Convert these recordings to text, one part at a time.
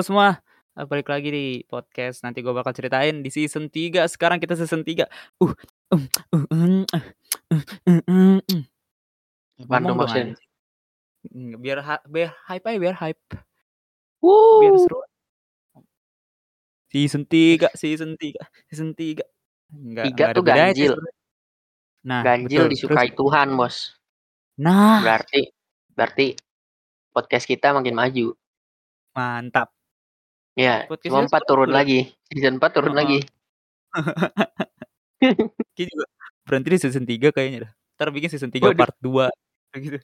Halo semua, balik lagi di podcast nanti gue bakal ceritain di season 3 sekarang kita season 3. Uh, um, uh, um, uh, uh, biar biar hype aja, biar hype. Biar Wuh. seru. Season 3 season 3 season 3. Enggak 3 enggak ada tuh ganjil. sebenarnya. Nah, Ganjil betul. Terus disukai Tuhan, Bos. Nah, Berarti berarti podcast kita makin maju. mantap. Ya, cuma kita 4 turun udah lagi. Season 4 turun Heeh. lagi. Kayaknya juga berhenti di season 3 kayaknya dah. Entar bikin season 3 Waduh. part 2 kayak gitu.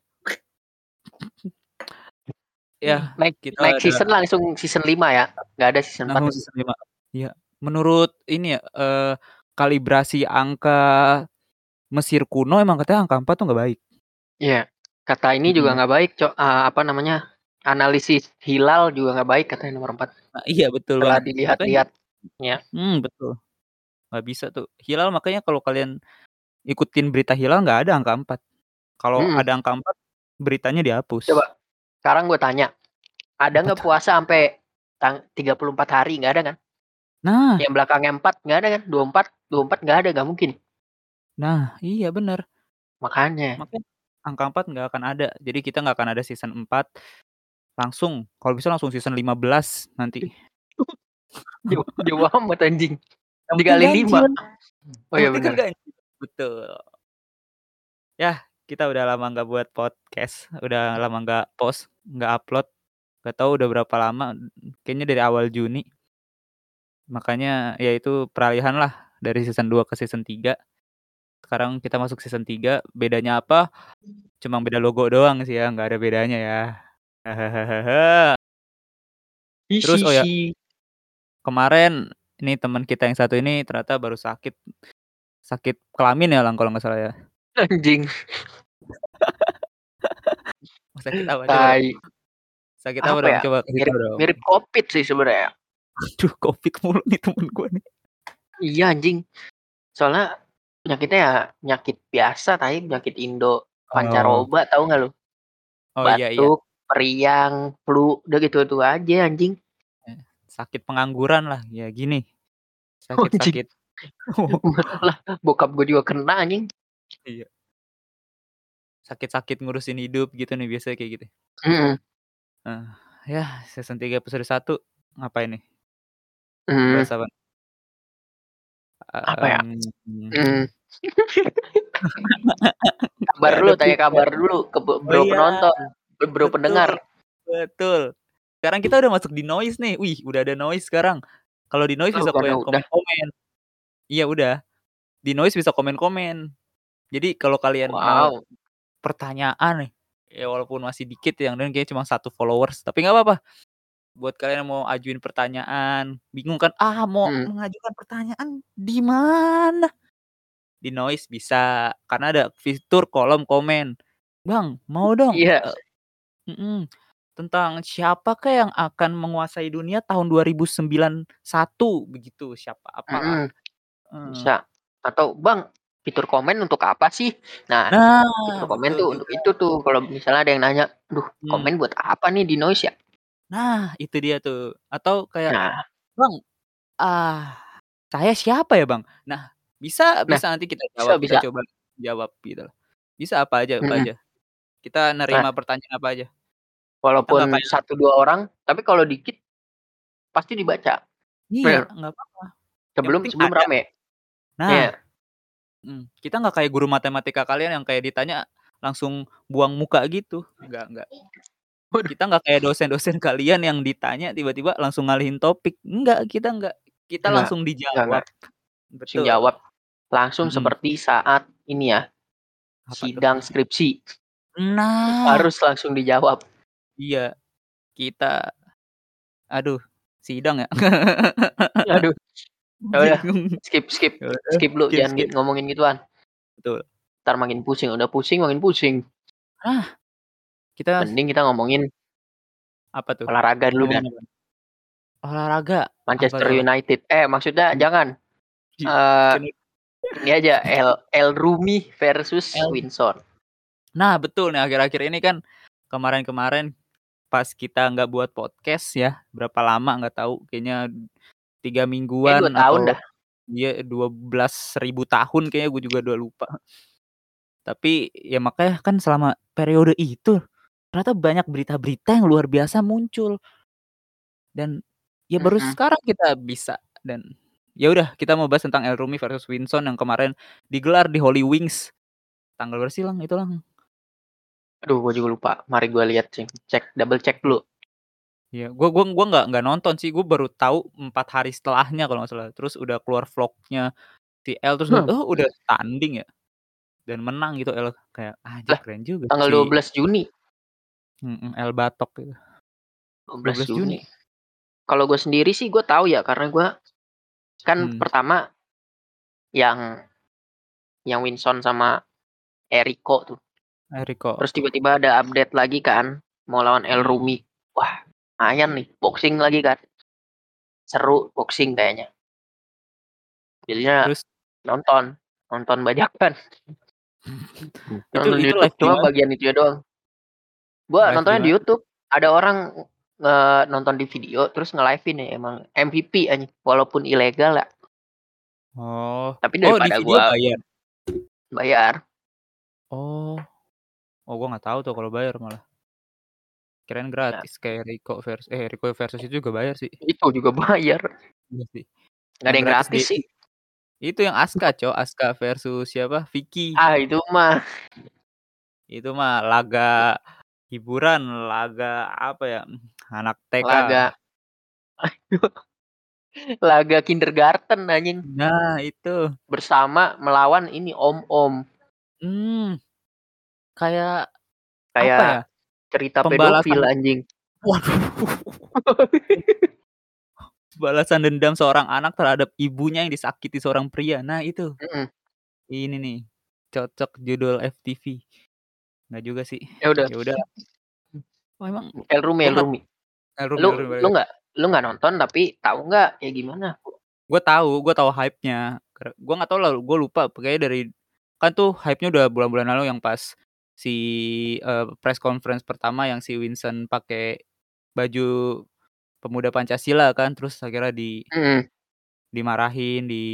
Ya, Naik kita naik ada season langsung season 5 ya. Enggak ada season 4. langsung season 5. Iya. Menurut ini ya, eee, kalibrasi angka Mesir kuno emang katanya angka 4 tuh nggak baik. Iya. Kata ini juga nggak baik, Cok. Eee, apa namanya? Analisis hilal juga nggak baik katanya nomor 4. Nah, iya betul Setelah. Makanya dilihat-lihat. Ya. Hmm, betul. Nggak bisa tuh. Hilal makanya kalau kalian ikutin berita hilal nggak ada angka 4. Kalau Mhm. ada angka 4 beritanya dihapus. Coba sekarang gue tanya, ada nggak puasa sampai tang 34 hari? Nggak ada kan? Nah, Yang belakangnya 4 nggak ada kan? 24 24 nggak ada, nggak mungkin. nah, iya bener. Makanya. Makanya angka 4 nggak akan ada. Jadi kita nggak akan ada season 4. Langsung, kalau bisa langsung season 15 nanti. Jauh jauh amat anjing. Dikali 5. ganjil. Oh iya kan ganjil. Betul. Yah, kita udah lama nggak buat podcast, udah lama nggak post, nggak upload. Nggak tahu udah berapa lama, kayaknya dari awal Juni. Makanya ya itu peralihan lah dari season 2 ke season 3. Sekarang kita masuk season 3, bedanya apa? Cuma beda logo doang sih ya, nggak ada bedanya ya. Hahaha. Terus oh ya, kemarin ini teman kita yang satu ini ternyata baru sakit. Sakit kelamin ya, Lang, kalau nggak salah ya. Anjing. Oh, sakit apa? Tai. sakit apa Apa ya? Coba Mirip dong. mirip Covid sih sebenarnya. Aduh, Covid mulu nih temen gue nih. Iya anjing. Soalnya penyakitnya ya penyakit biasa tai, penyakit Indo Oh. pancaroba tahu nggak lu? Oh iya iya. Periang, flu, udah gitu-gitu aja anjing. Eh, sakit pengangguran lah, ya gini. Oh. Sakit-sakit. Oh. Lah, bokap gue juga kena anjing. Iya. Sakit-sakit ngurusin hidup gitu nih biasanya kayak gitu. Mhm. Nah, ya season 3 episode 1 ngapain nih? Mhm. Bahas apa? Apa ya? Mmm. Mmm. Kabar dulu, tanya kabar dulu ke Oh bro iya, penonton, bro betul, pendengar. betul. Sekarang kita udah masuk di noise nih. Wih, udah ada noise sekarang. Kalau di noise Oh, bisa komen-komen. Iya udah. Di noise bisa komen-komen. Jadi kalau kalian mau Wow. pertanyaan nih, ya walaupun masih dikit yang dan kayaknya cuma 1 followers, tapi nggak apa-apa. Buat kalian yang mau ajuin pertanyaan, bingung kan, ah mau Mhm. mengajukan pertanyaan di mana? Di noise bisa, karena ada fitur kolom komen. Bang, mau dong, Iya. eee mhm, tentang siapakah yang akan menguasai dunia tahun 2091 begitu, siapa apalah. Mhm. Bisa. Atau, "Bang, fitur komen untuk apa sih?" Nah, Nah, fitur komen betul tuh untuk juga. itu tuh kalau misalnya ada yang nanya, "Duh, Mmm. komen buat apa nih di noise ya?" Nah, itu dia tuh. Atau kayak, Nah. "Bang, ah, saya siapa ya, Bang?" Nah, bisa Nah, bisa nanti kita bisa jawab, kita bisa. coba jawab gitu loh. Bisa apa aja apa Mhm. aja. Kita Nah nerima pertanyaan apa aja. Nggak Walaupun 1, 2 orang, tapi kalau dikit pasti dibaca. Iya, nggak apa-apa. Sebelum sebelum ada. rame. Nah. Iya. Mhm, kita nggak kayak guru matematika kalian yang kayak ditanya langsung buang muka gitu. Nggak nggak. Kita nggak kayak dosen-dosen kalian yang ditanya tiba-tiba langsung ngalihin topik. Enggak, kita enggak. Kita Enggak. langsung Enggak dijawab. enggak. Langsung Betul. jawab. Langsung Mhm. seperti saat ini ya, Apa sidang skripsi. Nah. Harus langsung dijawab. Iya. Kita aduh, sidang ya? Aduh. Ya udah, skip skip. Ya udah, Skip lu, skip jangan skip. gi ngomongin gituan. Betul. Entar makin pusing, udah pusing makin pusing. Ah. Kita Mending kita ngomongin Apa tuh? olahraga dulu apa? Olahraga? Manchester apa? United. Eh, maksudnya Mmm. jangan. Ini ini aja El El Rumi versus El Windsor. Nah, betul nih akhir-akhir ini kan kemarin-kemarin pas kita nggak buat podcast ya, berapa lama nggak tahu, kayaknya 3 Kayaknya mingguan 2 tahun atau dah. iya 12.000 tahun kayaknya gue juga udah lupa. Tapi ya makanya kan selama periode itu, ternyata banyak berita-berita yang luar biasa muncul. Dan ya baru Mhm. sekarang kita bisa dan ya udah kita mau bahas tentang El Rumi versus Winson yang kemarin digelar di Holy Wings. Tanggal berapa sih Lang, itu Lang? Aduh gue juga lupa, mari gue lihat sih, cek double cek dulu. Iya, gua gua gua nggak nggak nonton sih, gua baru tahu 4 hari setelahnya kalau nggak salah. Terus udah keluar vlog-nya si El, terus Hmm. "Oh udah tanding ya?" Dan menang gitu El, kayak anjir Lah, keren juga Tanggal si 12 Juni. El Batok gitu. 12 12 Juni. Juni. Kalau gue sendiri sih gue tahu ya karena gue kan Hmm. pertama yang yang Winson sama Eriko tuh. Eriko. Terus tiba-tiba ada update lagi kan mau lawan El Hmm. Rumi. Wah, lumayan nih boxing lagi kan. Seru boxing kayaknya. Jadinya Terus nonton, nonton bajakan. itu Nonton di itu YouTube live di cuma bagian itu doang. Gua Live di nontonnya di mana? YouTube. Ada orang nge nonton di video terus nge-live-in ya emang MVP anjing walaupun ilegal ya. Oh. Tapi Oh di daripada video gua bayar? bayar. Oh. Gua nggak tahu tuh kalau bayar malah. Kirain Ya. gratis kayak Riko vers eh Riko versus itu juga bayar sih. Itu juga bayar. Iya sih. Nggak ada Yang gratis gratis sih. itu yang Aska, Cok. Aska versus siapa? Vicky. Ah, itu mah Itu mah laga hiburan, laga apa ya? Anak TK. laga laga kindergarten anjing Nah, itu. bersama melawan ini om-om. Hmm. Kayak apa Kayak ya? cerita Pembalasan pedofil anjing. waduh. Balasan dendam seorang anak terhadap ibunya yang disakiti seorang pria. Nah, itu. Mhm. Ini nih, cocok judul FTV. Nggak juga sih. Ya udah. Ya udah. Oh, emang El Rumi, El Rumi. El Rumi Lu El Rumi lu nggak lu nggak nonton tapi tahu nggak kayak gimana? Gue tahu, gue tahu hype-nya. Gue nggak tahu lah, gue lupa. Kayaknya dari kan tuh hype-nya udah bulan-bulan lalu yang pas si eh, press conference pertama yang si Winston pakai baju pemuda Pancasila kan, terus akhirnya di Mhm. dimarahin, di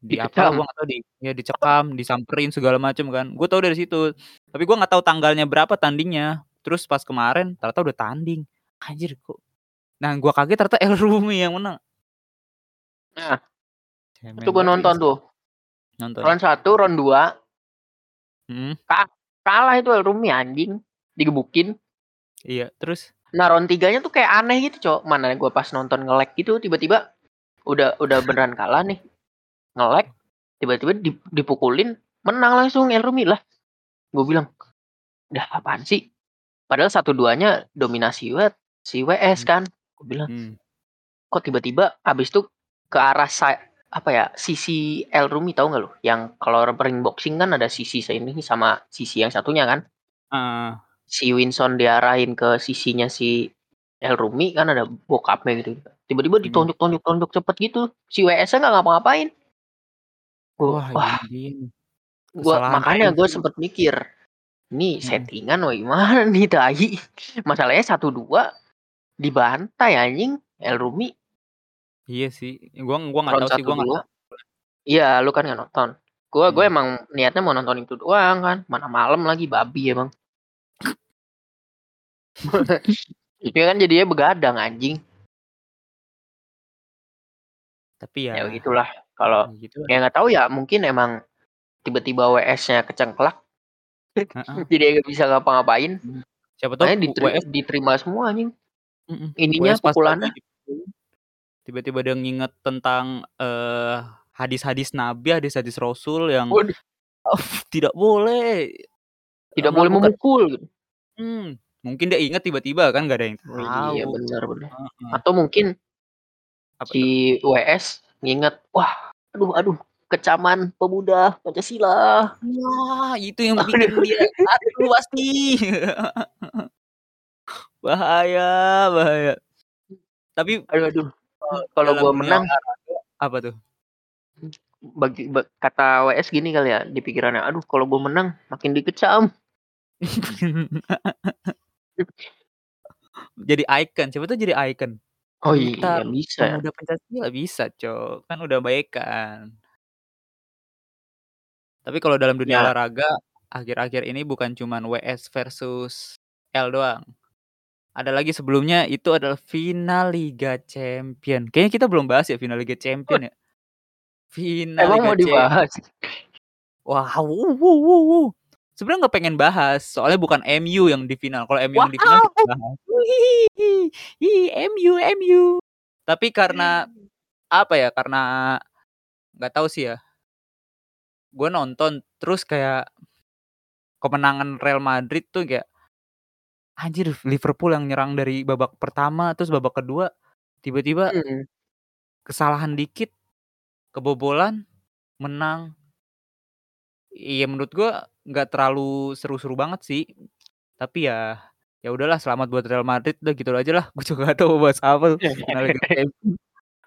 di Dikecam. gue nggak tahu di ya dicekam, disamperin segala macem kan. Gue tahu dari situ. Tapi gue nggak tahu tanggalnya berapa tandingnya. Terus pas kemarin ternyata udah tanding. Anjir kok. Nah, gue kaget ternyata El Rumi yang menang. Nah, Cemen itu banget nonton tuh. Nonton. Round 1, round 2 Mhm. Kalah itu El Rumi anjing, digebukin. Iya, terus? Nah, round 3-nya tuh kayak aneh gitu, Cok. Mana gua pas nonton nge-lag gitu tiba-tiba udah udah beneran kalah nih. Nge-lag, tiba-tiba dip dipukulin, menang langsung El Rumi lah. Gue bilang, "Dah apaan sih?" Padahal 1-2-nya dominasi banget si WS Hmm. kan. Gue bilang, Hmm. kok tiba-tiba abis itu ke arah apa ya, sisi El Rumi tahu nggak lu? Yang kalau ring boxing kan ada sisi ini sama sisi yang satunya kan. Heeh. Si Winson diarahin ke sisinya si El Rumi kan ada bokapnya gitu. Tiba-tiba Mhm. ditonjok-tonjok-tonjok cepet gitu. Si WS-nya nggak ngapa-ngapain. Gua, Wah, wah, gua makanya gue sempet mikir, ini Mhm. settingan apa gimana nih tai. Masalahnya 1-2 dibantai anjing El Rumi. Iya sih. Gua gua nggak tahu sih, gua nggak 1-2. nonton. Iya, lu kan nggak nonton. Gua gue Hmm. emang niatnya mau nonton itu doang kan. Mana malam lagi babi emang. Itu kan jadinya begadang anjing. Tapi Ya ya begitulah. Kalau ya gitu ya nggak tahu ya mungkin emang tiba-tiba WS-nya kecengklak. Heeh. Jadi nggak bisa ngapa-ngapain. Hmm. Siapa tahu Makanya W diteri WS diterima semua anjing. Mhm. Ininya WS pas pukulannya. dipukulin, tiba-tiba dia nginget tentang, eee, hadis-hadis Nabi, hadis-hadis Rasul yang Waduh. tidak boleh, Tidak boleh melakukan memukul gitu. hmm, mungkin dia inget tiba-tiba kan nggak ada yang Oh iya, tahu. benar benar. Atau mungkin Apa si WS nginget, "Wah, aduh aduh, kecaman pemuda Pancasila." Wah, itu yang Aduh. bikin dia adu pasti. Bahaya bahaya. Tapi Aduh aduh. Kalau dunia menang apa tuh? bagi ba kata WS gini kali ya di pikirannya, "Aduh kalau gua menang makin dikecam." jadi icon, siapa tahu jadi icon. Oh Duta iya bisa ya. Pemuda Pancasila bisa, Cok, kan udah baikan. Tapi kalau dalam dunia Ya. olahraga, akhir-akhir ini bukan cuman WS versus L doang. Ada lagi sebelumnya itu adalah final Liga Champion. Kayaknya kita belum bahas ya final Liga Champion ya. Final Emang Liga mau Champion. dibahas? Wow, wuh wuh wuh wuh. Sebenarnya nggak pengen bahas, soalnya bukan MU yang di final. Kalau MU yang di final kita bahas. Ih, MU, MU. Tapi karena apa ya? Karena nggak tahu sih ya. Gue nonton terus kayak kemenangan Real Madrid tuh kayak anjir Liverpool yang nyerang dari babak pertama terus babak kedua tiba-tiba Mhm. kesalahan dikit kebobolan menang. Iya menurut gua nggak terlalu seru-seru banget sih. Tapi ya ya udahlah selamat buat Real Madrid udah gitu aja lah. Gue juga nggak tahu bahas apa.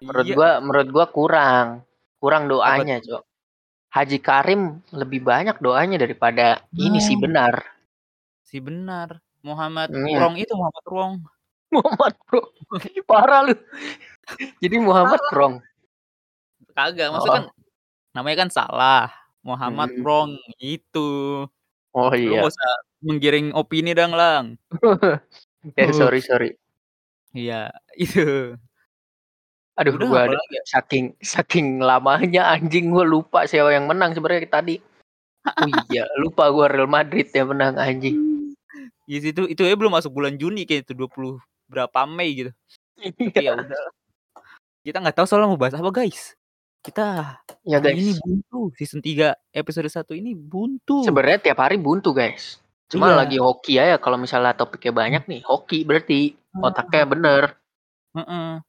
Menurut Iya. gua menurut gua kurang. Kurang doanya, Cok. Haji Karim lebih banyak doanya daripada ini sih Oh. benar. Si benar. Muhammad Hmm. Wrong itu Muhammad Wrong. Muhammad Bro. Parah lu. Jadi Muhammad Wrong. Kagak, Oh. maksudnya kan namanya kan salah. Muhammad Mhm. Wrong itu. Oh Lu iya. nggak usah menggiring opini dong, Lang. Ya Uh. sorry sorry. Iya, itu. Aduh Udah gua ada ya? saking saking lamanya anjing gua lupa siapa yang menang sebenarnya tadi. Oh iya, lupa gua Real Madrid yang menang anjing. Di situ itu aja belum masuk bulan Juni kayak itu 20 berapa Mei gitu. Tapi ya Iya. udah. Kita nggak tahu soalnya mau bahas apa, guys. Kita Ya hari ini guys. buntu. Season 3 episode 1 ini buntu. Sebenarnya tiap hari buntu guys. Cuma Iya. lagi hoki aja kalau misalnya topiknya banyak nih, hoki berarti otaknya bener. Heeh.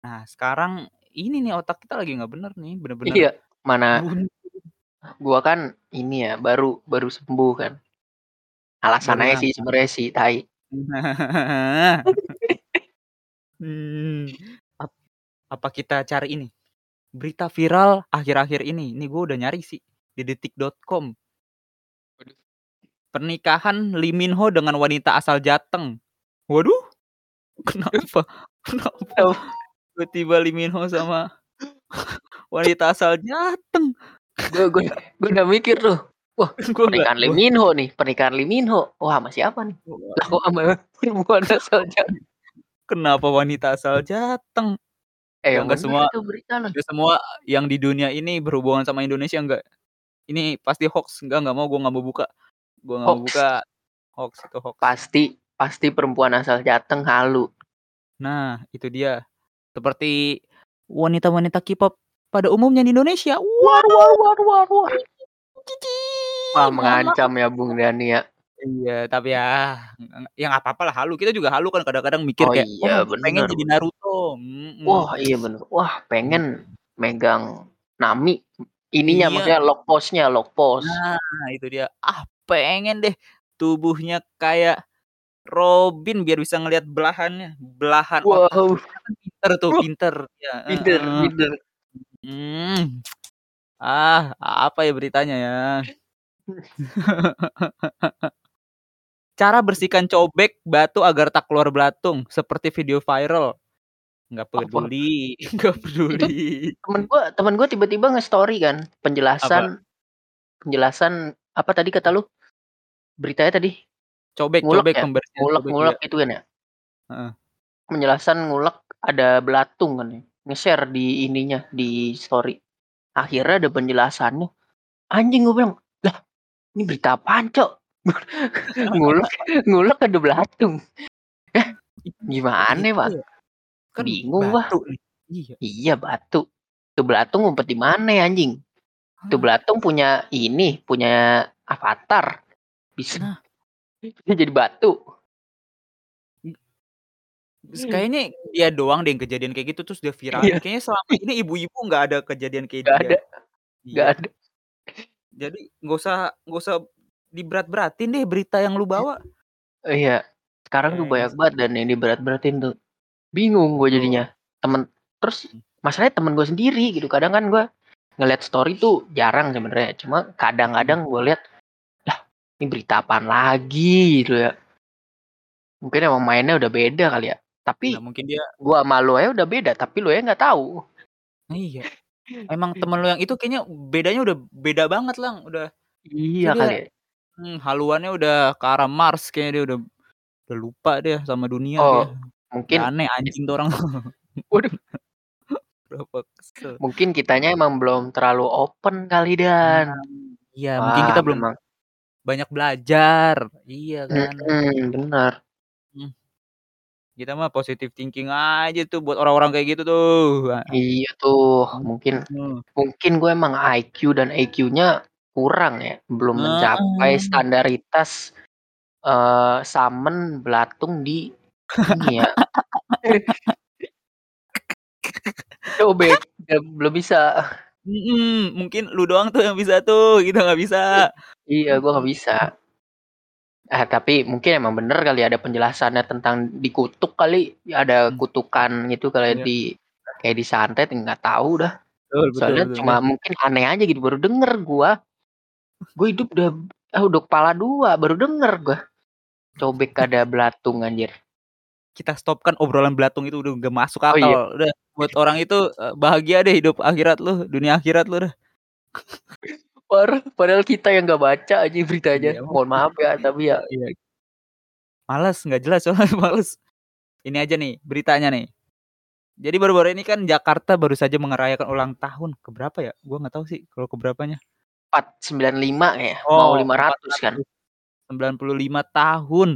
Nah, sekarang ini nih otak kita lagi nggak bener nih, bener-bener Iya, mana buntu. gua kan ini ya baru baru sembuh kan. Alasan Baru aja sih sebenarnya sih tai. Hmm, ap apa kita cari ini, berita viral akhir-akhir ini. Ini gue udah nyari sih di detik.com. Pernikahan Lee Min Ho dengan wanita asal Jateng. Waduh, kenapa? Kenapa tiba-tiba Lee Min Ho sama wanita asal Jateng? Gua gua gua udah mikir tuh. Wah, Gua pernikahan Lee gua Min Ho nih, pernikahan Lee Min Ho. Wah, sama siapa nih? Lah kok sama perempuan asal Jateng? kenapa wanita asal Jateng? Eh, Ya yang nggak bener semua itu berita lah. nggak semua yang di dunia ini berhubungan sama Indonesia enggak. Ini pasti hoax, enggak nggak mau gue nggak mau buka. Gue nggak mau buka. Hoax itu hoax. Pasti pasti perempuan asal Jateng halu. Nah, itu dia. Seperti wanita-wanita K-pop pada umumnya di Indonesia. War war war war war. Cici, Wah, maaf. mengancam ya Bung Dani ya. Iya, tapi ya ya nggak apa-apa lah halu. Kita juga halu kan kadang-kadang mikir Oh kayak, iya, "Oh, pengen bener. jadi Naruto." Mhm. Wah, iya bener. Wah, pengen megang Nami. Ininya Iya. maksudnya lock post-nya, lock post. Nah, itu dia. Ah, pengen deh tubuhnya kayak Robin biar bisa ngelihat belahannya, belahan otak. Wow. Kan pinter tuh, pinter. Ya, Minder, heeh. minder. Hmm. Ah, apa ya beritanya ya? Cara bersihkan cobek batu agar tak keluar belatung seperti video viral. Nggak Apa? peduli, nggak Itu peduli. temen gua temen gua tiba-tiba nge-story kan Apa? penjelasan penjelasan apa tadi kata lu? Beritanya tadi? Cobek, Ngulek cobek ya? pembersihan cobek iya. Ngulek-ngulek itu kan ya? Heeh. Penjelasan ngulek ada belatung kan ya. Nge-share di ininya, di story. Akhirnya ada penjelasannya. Anjing gua bilang, "Lah, ini berita apaan, Cok?" ngulek ngulek ada belatung. Eh, gimana, Gitu Pak? Kan Bingung batu nih. Iya. Iya, batu. Itu belatung ngumpet di mana ya, anjing? Itu belatung punya ini, punya avatar. Bisa Nah. bisa jadi batu. Kayaknya dia doang deh yang kejadian kayak gitu terus dia viralin. Iya. Kayaknya selama ini ibu-ibu nggak ada kejadian kayak Nggak dia. ada. Iya. ada. Jadi nggak usah nggak usah diberat-beratin deh berita yang lu bawa. Iya. Sekarang tuh banyak Brengsek. banget dan yang diberat-beratin tuh. Bingung gue jadinya. Temen terus Hmm. masalahnya temen gue sendiri gitu. Kadang kan gue ngeliat story tuh jarang sebenarnya. Cuma Hmm. kadang-kadang gue lihat, lah ini berita apaan lagi gitu ya. Mungkin emang mainnya udah beda kali ya. Tapi Nah, mungkin dia gua sama lu aja udah beda, tapi lu aja nggak tahu. Iya. Emang temen lu yang itu kayaknya bedanya udah beda banget, Lang, udah Iya dia kali ya. hmm, haluannya udah ke arah Mars kayaknya dia udah udah lupa dia sama dunia dia. Oh, mungkin Udah aneh anjing tuh orang. Waduh. Mungkin kitanya emang belum terlalu open kali, Dan. iya, mungkin kita belum memang. banyak belajar. Iya kan. Mhm, bener. Mmm. Kita mah positive thinking aja tuh buat orang-orang kayak gitu tuh. Heeh. Iya tuh, mungkin Mhm. mungkin gue emang IQ dan EQ-nya kurang ya, belum mencapai Heeh. standaritas, eee, summon belatung di ini ya. Cobek, ya belum bisa. Mhm, mungkin lu doang tuh yang bisa tuh, kita nggak bisa. Iya, gua nggak bisa. Ah, tapi mungkin emang bener kali ada penjelasannya tentang dikutuk kali, ada Mmm. kutukan gitu kali Iya. di kayak disantet, nggak tahu dah. Betul betul Soalnya betul, cuma iya. mungkin aneh aja gitu, baru denger gua. Gua hidup udah ah, udah kepala 2, baru denger gua. Cobek ada belatung anjir. Kita stopkan obrolan belatung itu udah nggak masuk Oh, akal. iya. Udah buat orang itu, eee, bahagia deh hidup akhirat lu, dunia akhirat lu dah. Parah, padahal kita yang nggak baca aja beritanya. Iya, Mohon maaf ya, tapi ya Iya. Males, nggak jelas soalnya males. Ini aja nih beritanya nih. Jadi baru-baru ini kan Jakarta baru saja merayakan ulang tahun, ke berapa ya? Gua nggak tahu sih kalau ke berapanya. 495 ya, mau Oh, 500 kan. 495 tahun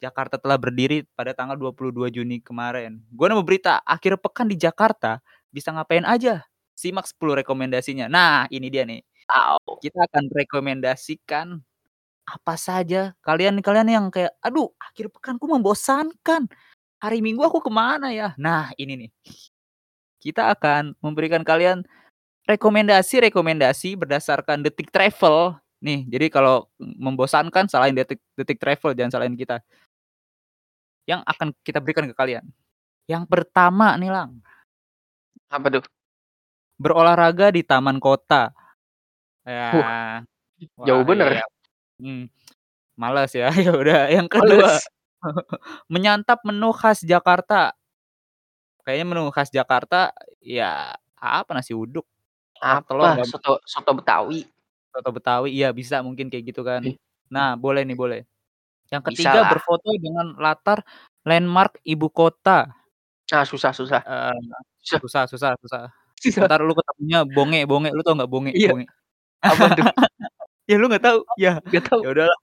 Jakarta telah berdiri pada tanggal 22 Juni kemarin. Gua nemu berita, akhir pekan di Jakarta bisa ngapain aja? Simak 10 rekomendasinya. Nah, ini dia nih. Kita akan rekomendasikan apa saja. Kalian kalian yang kayak, "Aduh, akhir pekanku membosankan. Hari Minggu aku ke mana ya?" Nah, ini nih. Kita akan memberikan kalian rekomendasi-rekomendasi berdasarkan Detik Travel. Nih, jadi kalau membosankan salahin Detik Detik Travel, jangan salahin kita. Yang akan kita berikan ke kalian. Yang pertama nih, Lang. Apa tuh? Berolahraga di taman kota. Wah, Ya. jauh Wah, bener. iya. Mmm. Males ya. Ya udah, yang kedua, menyantap menu khas Jakarta. Kayaknya menu khas Jakarta ya apa, nasi uduk, telur, Apa? nggak Soto soto Betawi. Soto Betawi, iya bisa mungkin kayak gitu kan. Ih. Nah, boleh nih, boleh. Yang Bisa ketiga, lah. berfoto dengan latar landmark ibu kota. Ah, susah susah. Eee, Susah. susah susah susah. Entar lu ketemunya bonge bonge, lu tau nggak bonge Iya. bonge? Apaan tuh? Ya lu nggak tahu? Ya, Nggak tahu. ya udahlah.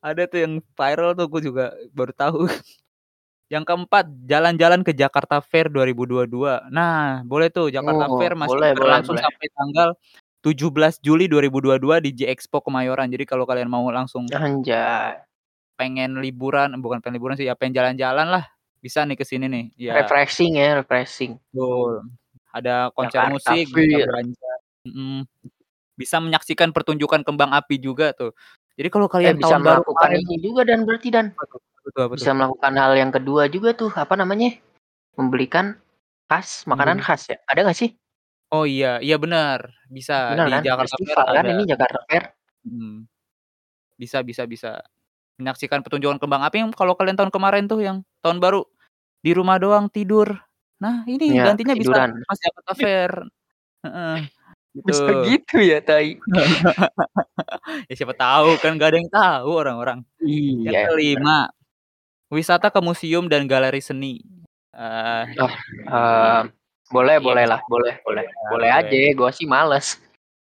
Ada tuh yang viral tuh, gua juga baru tahu. Yang keempat, jalan-jalan ke Jakarta Fair 2022. Nah, boleh tuh Jakarta Oh, Fair masih boleh berlangsung boleh. sampai tanggal 17 Juli 2022 di J-Expo Kemayoran. Jadi kalau kalian mau langsung Anjay. pengen liburan, bukan pengen liburan sih, ya pengen jalan-jalan lah, bisa nih ke sini nih. Ya, Refreshing ya, refreshing. betul. Ada konser Jakarta musik, belanja. Bisa menyaksikan pertunjukan kembang api juga tuh. Jadi kalau Eh, kalian bisa tahun baru melakukan kemarin ini juga Dan, berarti Dan. tuh apa tuh? Bisa melakukan hal yang kedua juga tuh, apa namanya, membelikan khas, makanan Membeli khas ya, ada nggak sih? Oh iya, iya bener, bisa Bener di kan? Jakarta Fair Festival kan ada. ini Jakarta Fair. Mhm. Bisa bisa bisa. Menyaksikan pertunjukan kembang api yang kalau kalian tahun kemarin tuh yang tahun baru, di rumah doang tidur. Nah, ini Iya, gantinya bisa ketiduran. pas Jakarta Fair. Bisa gitu. gitu ya, tai. Ya siapa tahu kan nggak ada yang tahu orang-orang. Yang Iya, bener. kelima, wisata ke museum dan galeri seni. Eee, Oh, eee, boleh iya boleh lah, boleh boleh. boleh ya, Boleh boleh. aja, gua sih males.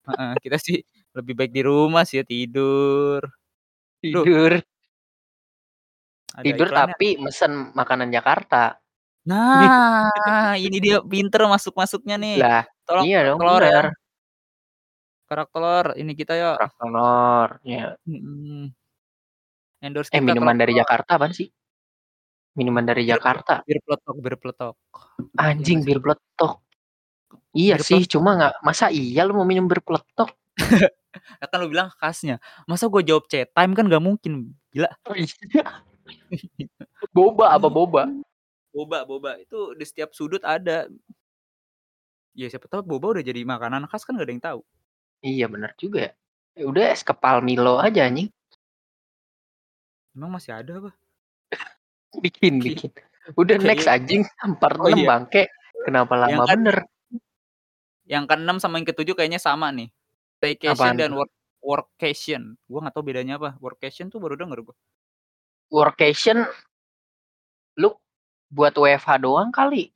Heeh, kita sih lebih baik di rumah sih ya, tidur. Duh. Tidur. Ada Tidur iklannya. tapi mesen makanan Jakarta. Nah, ini dia pinter masuk-masuknya nih. Lah, Tolong iya dong, telur ya. Telur, ini kita yuk. Kerak telur, ya. Mhm. Endorse Eh, kita minuman dari. Jakarta apaan sih? Minuman dari Bir Jakarta. bir peletok bir peletok. Iya Anjing, nggak sih? bir peletok. Iya Bir sih, peletok. cuma nggak masa iya lu mau minum bir peletok? Lah kan lu bilang khasnya. Masa gua jawab C-time kan nggak mungkin, gila. Oh iya. Boba apa boba? Boba boba, itu di setiap sudut ada. Ya siapa tahu boba udah jadi makanan khas kan nggak ada yang tahu. Iya bener juga ya. Ya udah es kepal Milo aja anjing. Emang masih ada apa? Bikin, bikin. Udah next Kayaknya anjing, part Oh 6 iya. bangke. Kenapa Yang lama kan bener? yang ke-6 sama yang ke-7 kayaknya sama nih. Staycation Apaan dan work workcation. Gua nggak tahu bedanya apa. Workation tuh baru denger gua. Workation lu buat WFH doang kali.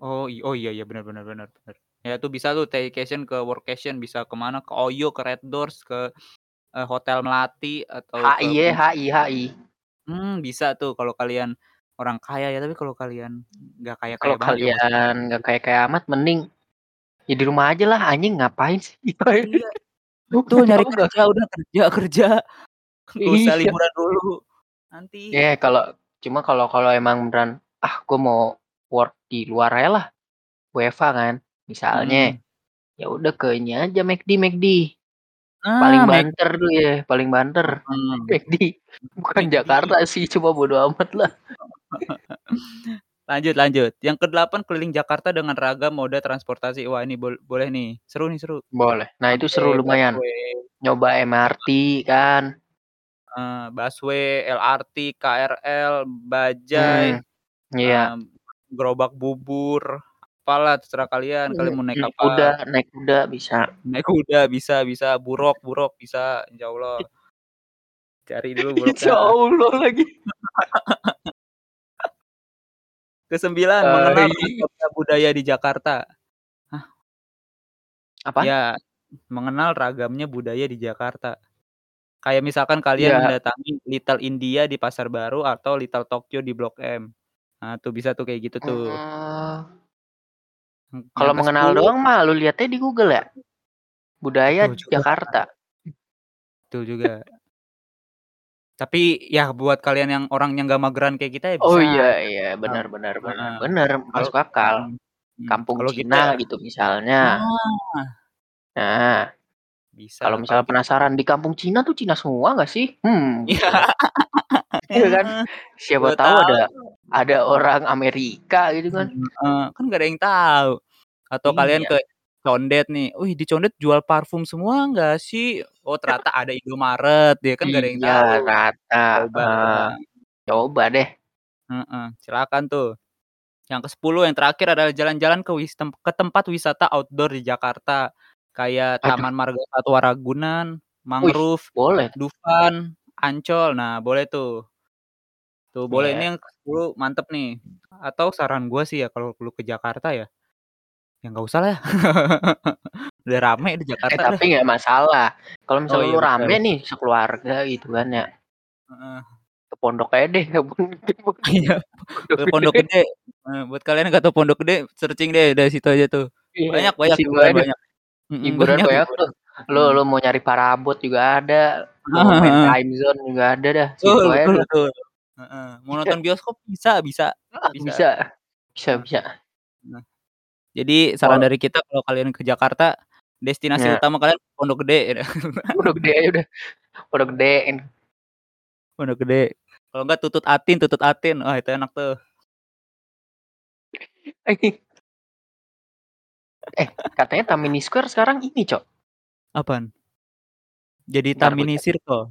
Oh, oh iya iya benar benar benar benar. Ya itu bisa tuh staycation ke workation, bisa ke mana, ke Oyo, ke Red Doors, ke, eee, Hotel Melati atau ke HI ya, Puncak. HI HI. Hmm, bisa tuh kalau kalian orang kaya ya, tapi kalau kalian nggak Kalau kaya-kaya banget ya, kalian nggak kayak-kayak amat mending ya di rumah aja lah anjing ngapain sih? Iya. Betul nyari kerja udah kerja kerja. Usah Iya. liburan dulu. Nanti. Ya kalau cuma kalau kalau emang beneran, ah gua mau work di luar aja lah. WFH kan, misalnya. Mhm. Ya udah ke ini aja McD McD. Ah, Paling banter tuh ya, paling banter. Mhm. McD. Bukan McD. Jakarta sih, cuma bodo amat lah. Lanjut lanjut. Yang ke-8 keliling Jakarta dengan ragam moda transportasi. Wah, ini bol boleh nih. Seru nih, seru. Boleh. Nah, itu seru lumayan. busway, Nyoba MRT kan. eee, busway, LRT, KRL, bajai, Hmm. Iya. mmm, gerobak bubur, apalah terserah kalian. Kalian mau naik Naik apa. kuda, naik kuda bisa. Naik kuda bisa bisa, buruk buruk bisa, insyaallah. Cari dulu buruknya. Insyaallah lagi. Ke-9 mengenal Tai. ragamnya budaya di Jakarta. Hah? Apaan? Ya, mengenal ragamnya budaya di Jakarta. Kayak misalkan kalian Iya. mendatangi Little India di Pasar Baru atau Little Tokyo di Blok M. Nah, tuh bisa tuh kayak gitu tuh. Oh. Kalau mengenal ke-10 doang mah lu lihatnya di Google ya. Budaya Betul juga. Jakarta. Betul juga. Tapi ya buat kalian yang orang yang nggak mageran kayak kita ya Oh bisa. iya iya, Mmm, benar benar benar. Benar, masuk akal. mhm, mhm. Kampung Kalau kita Cina gitu misalnya. Nah. Nah. Bisa. Kalau misalnya penasaran di kampung Cina tuh Cina semua nggak sih? Hmm, Iya. Iya kan? Siapa tahu tahu. ada ada orang Amerika gitu kan. Heeh, kan nggak ada yang tahu. Atau kalian Iya. ke Condet nih, "Wih, di Condet jual parfum semua nggak sih?" Oh, ternyata ada Indomaret, ya kan nggak ada yang Iya, tahu. rata. Coba Heeh. coba. Deh. Heeh, silakan tuh. Yang ke-10 yang terakhir adalah jalan-jalan ke wis ke tempat wisata outdoor di Jakarta. Kayak Aduh. Taman Marga Satwa Ragunan, Wih, Mangrove, boleh tuh. Dufan, Ancol. Nah, boleh tuh. Tuh boleh, ini Iya. yang ke-10 mantep nih. Atau saran gua sih ya kalau lu ke Jakarta ya, ya nggak usah lah. Udah rame di Eh, Jakarta dah. tapi nggak masalah. Kalau Oh misalnya iya, lu rame betul. nih sekeluarga gitu kan ya. Heeh. Ke pondok aja deh, ke pondok Iya, ke Pondok Gede. Eee, buat kalian yang nggak tahu Pondok Gede, searching deh dari situ aja tuh. Iya, Banyak banyak situ banyak. Mhm, Hiburan banyak banyak tuh. Lu Mhm. lu mau nyari parabot juga ada. Mau main time zone juga ada dah. Situ aja betul. Heeh. Mau nonton bioskop bisa bisa Heeh, bisa. bisa. Bisa bisa. Nah, jadi saran Kalau dari kita kalau kalian ke Jakarta, destinasi Iya. utama kalian Pondok Gede. Pondok Gede aja udah. Pondok Gedein. Pondok Gede. Kalau enggak Tutut Atin Tutut Atin. Wah, itu enak tuh. Eh, katanya Tamini Square sekarang ini, Cok. Apaan? Jadi Bentar Tamini. Circle.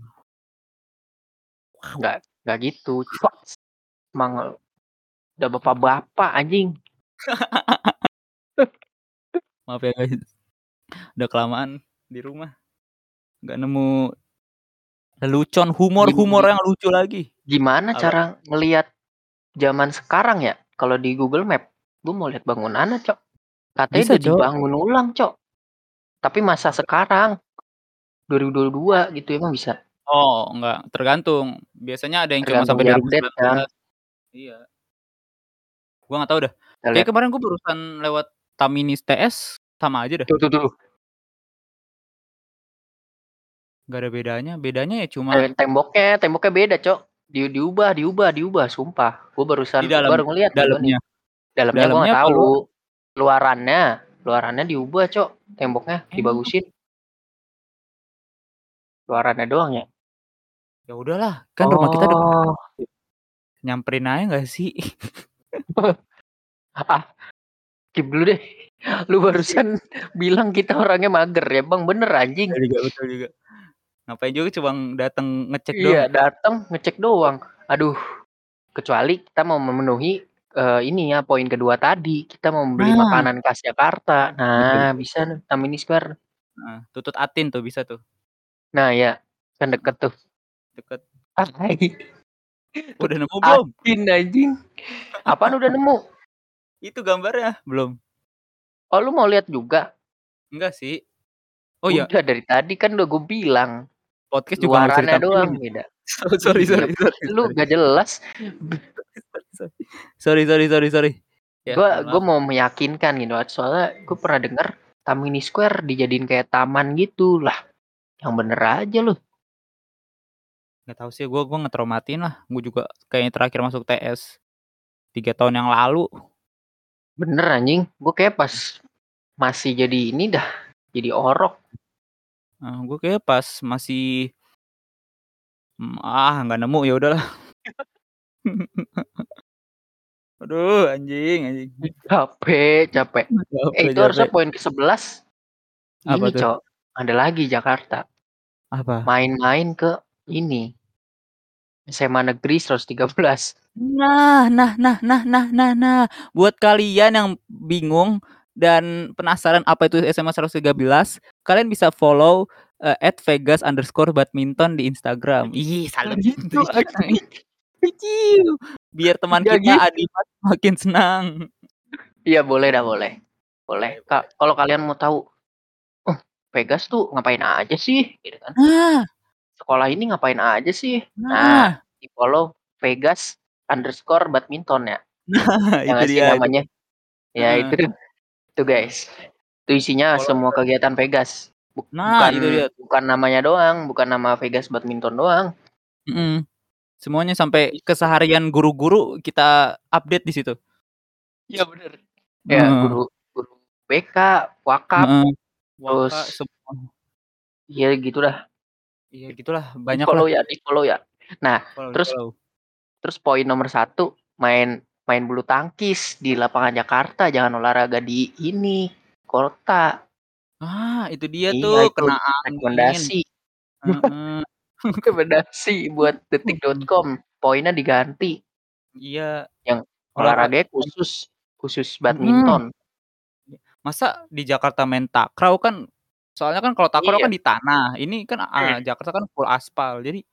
Nggak nggak gitu, Cok. Emang udah bapak-bapak anjing. Maaf ya guys. Udah kelamaan di rumah. Nggak nemu lelucon, humor-humor yang lucu lagi. gimana cara ngelihat zaman sekarang ya? Kalau di Google Map, gua mau lihat bangunannya, Cok. Katanya Bisa, udah dibangun ulang, Cok. Tapi masa sekarang 2022 gitu emang bisa. Oh, enggak, tergantung. Biasanya ada yang cuma Tergantung sampai kan. 2019. Iya. Gua nggak tahu dah. Kita Kayak lihat. kemarin gua barusan lewat Tamini TS sama aja dah. Tuh tuh tuh. Nggak ada bedanya. Bedanya ya cuma Eh, temboknya, temboknya beda, Cok. Di diubah diubah diubah, sumpah. Gua di barusan dalam baru ngeliat nih. dalamnya. Dalamnya gua Dalamnya nggak apa tahu. Luarannya, luarannya diubah, Cok. Temboknya dibagusin. Luarannya doang ya? Ya udahlah, kan rumah kita deket Oh. Nyamperin aja nggak sih? Ah, skip dulu deh. Lu barusan bilang kita orangnya mager ya, Bang. Bener anjing. Betul juga betul juga. Ngapain juga cuma dateng ngecek doang Iya, ya? dateng ngecek doang. Aduh. Kecuali kita mau memenuhi, eee, ini ya poin kedua tadi, kita mau membeli Nah. makanan khas Jakarta. Nah, betul. bisa nih Tamini Square. Heeh, Tutut Atin tuh bisa tuh. Nah, ya, kan deket tuh. Deket. Udah nemu belum? Atin anjing. Apaan udah nemu? Itu gambarnya, belum. Oh, lu mau lihat juga? Enggak sih. Oh ya. Udah dari tadi kan udah gue bilang. Podcast juga bisa Luarannya doang beda. Oh, sorry Iya, sorry sorry lu sorry. gak jelas. Sorry sorry sorry sorry. Ya, Gue gue mau meyakinkan gitu, soalnya gue pernah denger Tamini Square dijadiin kayak taman gitu. Lah, yang bener aja lu. Nggak tahu sih, gue gue ngetraumatin lah. Gue juga kayaknya terakhir masuk TS 3 tahun yang lalu. Bener anjing. Gue kayak pas masih jadi ini dah, jadi orok. Nah, gue kayak pas masih Mmm, ah, nggak nemu, ya udahlah. Aduh, anjing anjing. Capek capek. Eh, Capek itu harusnya poin ke-11. Apa Ini? Cok, ada lagi Jakarta. Apa? Main-main ke ini, SMA Negeri 113. Nah nah nah nah nah nah nah. Buat kalian yang bingung dan penasaran apa itu SMA 113, kalian bisa follow, eee, @vegas_badminton di Instagram. Ih, salut. Gitu anjing. Kecil. Biar teman Ya kita gitu. Adimas makin senang. Iya, boleh dah, boleh. Boleh. Boleh Ka boleh. kalau kalian mau tahu, "Oh, Vegas tuh ngapain aja sih?" Gitu kan. Nah. "Sekolah ini ngapain aja sih?" Nah, Nah. di-follow vegas_badminton ya. Nah, Ya itu nggak sih dia itu. namanya? Ya Heeh. itu. Itu guys. Itu isinya Follow semua kegiatan Vegas. Buk Nah, bukan itu dia. bukan namanya doang, bukan nama Vegas Badminton doang. Mhm. Semuanya sampai keseharian guru-guru kita update di situ. Iya, bener. Ya, Heeh. guru guru BK, Wakap, Heeh. terus Waka, semua. Iya, gitu dah. Iya, gitulah, banyak Di-follow lah. ya, di-follow ya. Nah, Follow terus di-follow. terus poin nomor 1, main main bulu tangkis di lapangan Jakarta, jangan olahraga di ini, kota. Ah, itu dia Iya, tuh, itu kena angin. rekomendasi. Heeh. Rekomendasi buat detik.com, poinnya diganti. Iya. Yang Olahra olahraganya khusus khusus badminton. Masa di Jakarta main takraw kan soalnya kan kalau takraw Iya. kan di tanah, ini kan, eee, Mmm. Jakarta kan full aspal. Jadi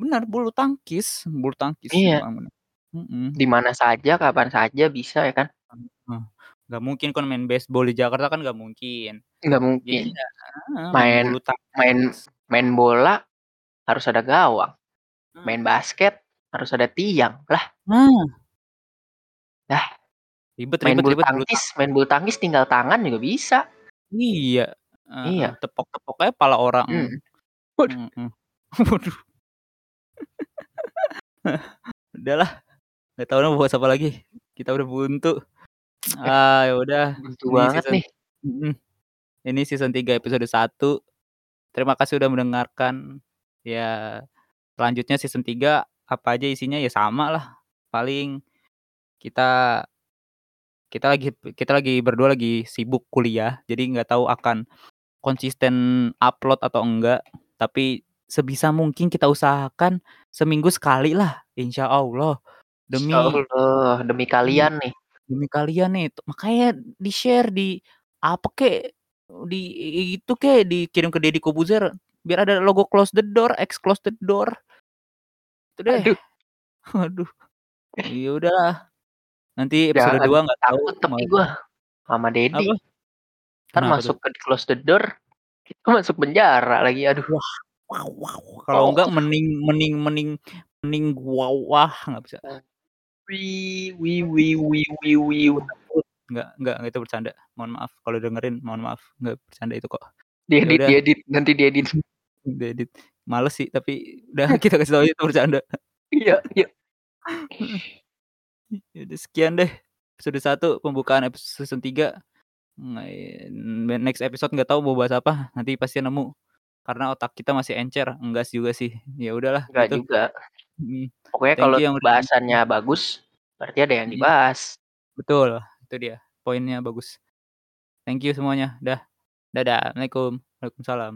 benar bulu tangkis bulu tangkis Iya. Mhm. Di mana saja, kapan saja bisa ya kan. Nggak mungkin kan main baseball di Jakarta kan nggak mungkin. Jadi mungkin. ya heeh, main Main bulu main tangkis. main bola harus ada gawang. Main Nah. basket harus ada tiang. Lah. Nah. Lah. Ribet Main ribet bulu ribet bulu tangkis. main bulu tangkis tinggal tangan juga bisa. Iya. Heeh, Iya. tepok-tepok aja pala orang. Mhm. Waduh. Mhm. Waduh. Udahlah, nggak tahu mau bahas apa lagi. Kita udah buntu. Eh. Ah, ya udah. Buntu Ini banget season nih. mhm. Ini season 3 episode 1. Terima kasih udah mendengarkan. Ya, selanjutnya season 3 apa aja isinya ya sama lah. Paling kita kita lagi kita lagi berdua lagi sibuk kuliah, jadi nggak tahu akan konsisten upload atau enggak. Tapi sebisa mungkin kita usahakan seminggu sekali lah, insyaallah. Demi Insyaallah, demi mhm, kalian nih. demi kalian nih. Makanya di-share di apa kek, di itu kek, dikirim ke Deddy Kobuzer biar ada logo close the door, X close the door. Itu deh. Aduh. Aduh. Ya udahlah. Nanti episode Jangan, 2 nggak tahu tapi gua sama Deddy. Apa? Entar Kenapa tuh? masuk ke close the door, kita masuk penjara lagi, aduh. Wah, wow wow. Kalau enggak Oh. mending mending mending mending gua wah, nggak bisa. Wih wih wih wih wih wiu. Takut. Nggak nggak itu bercanda. Mohon maaf kalau dengerin, mohon maaf. Nggak bercanda itu kok. Ya Diedit udah. diedit, nanti diedit. Diedit. Males sih, tapi udah kita kasih tahu itu bercanda. Iya iya. Heeh. Ya udah sekian deh episode 1 pembukaan episode 3. Next episode nggak tahu mau bahas apa, nanti pasti nemu. Karena otak kita masih encer, enggak juga sih. Ya udahlah Enggak gitu. juga. Mhm. Pokoknya Thank kalau yang udah bahasannya bagus, berarti ada yang Mhm. dibahas. Betul, itu dia. Poinnya bagus. Thank you semuanya. Dah. Dadah. Assalamualaikum. Waalaikumsalam.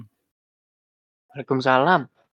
Waalaikumsalam.